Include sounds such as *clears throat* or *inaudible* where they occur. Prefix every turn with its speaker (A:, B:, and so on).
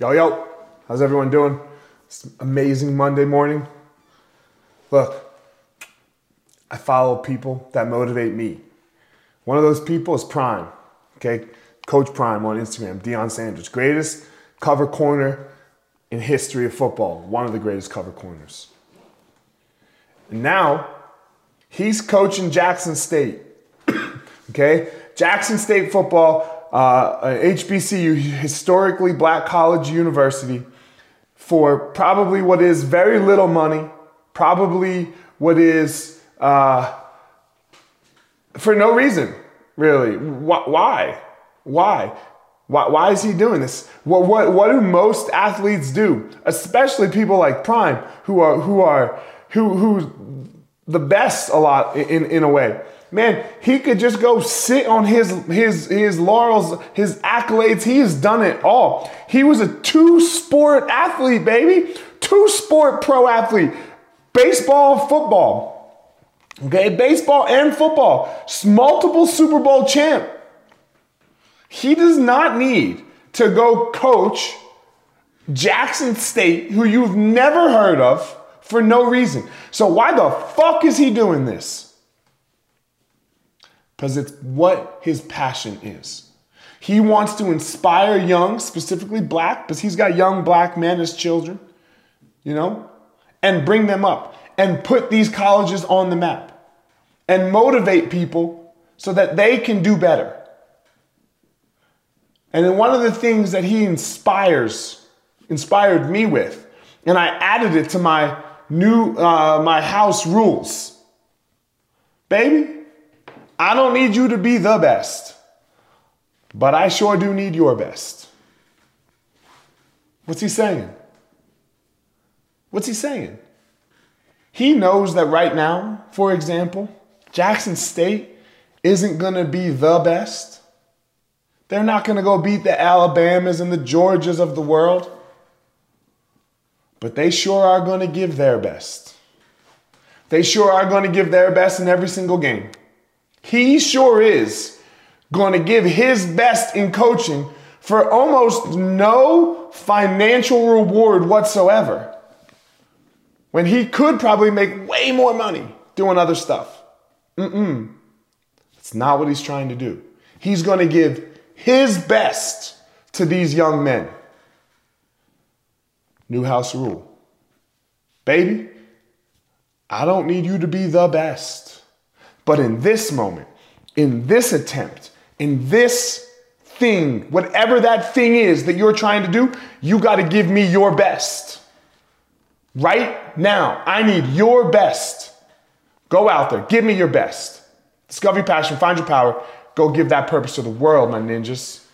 A: Yo, yo, how's everyone doing? It's an amazing Monday morning. Look, I follow people that motivate me. One of those people is Prime, okay? Coach Prime on Instagram, Deion Sanders, greatest cover corner in history of football, one of the greatest cover corners. And now, he's coaching Jackson State, *clears throat* okay? Jackson State football uh, HBCU, historically black college university, for probably what is very little money, probably what is uh, for no reason, really. Why? Why? Why, why is he doing this? What, what, what do most athletes do? Especially people like Prime, who are who are who who the best a lot in, in a way man, he could just go sit on his his his laurels, his accolades. He has done it all. He was a two sport athlete, baby. Two sport pro athlete. Baseball, football. Okay, baseball and football. Multiple Super Bowl champ. He does not need to go coach Jackson State, who you've never heard of, for no reason. So why the fuck is he doing this? Because it's what his passion is. He wants to inspire young, specifically black, because he's got young black men as children, you know, and bring them up and put these colleges on the map and motivate people so that they can do better. And then one of the things that he inspires, inspired me with, and I added it to my new, uh, my house rules. Baby, I don't need you to be the best, but I sure do need your best. What's he saying? What's he saying? He knows that right now, for example, Jackson State isn't going to be the best. They're not going to go beat the Alabamas and the Georgias of the world. But they sure are going to give their best. They sure are going to give their best in every single game. He sure is going to give his best in coaching for almost no financial reward whatsoever. When he could probably make way more money doing other stuff. Mm-mm. That's not what he's trying to do. He's going to give his best to these young men. New house rule. Baby, I don't need you to be the best. But in this moment, in this attempt, in this thing, whatever that thing is that you're trying to do, you got to give me your best. Right now, I need your best. Go out there, give me your best. Discover your passion, find your power, go give that purpose to the world, my ninjas.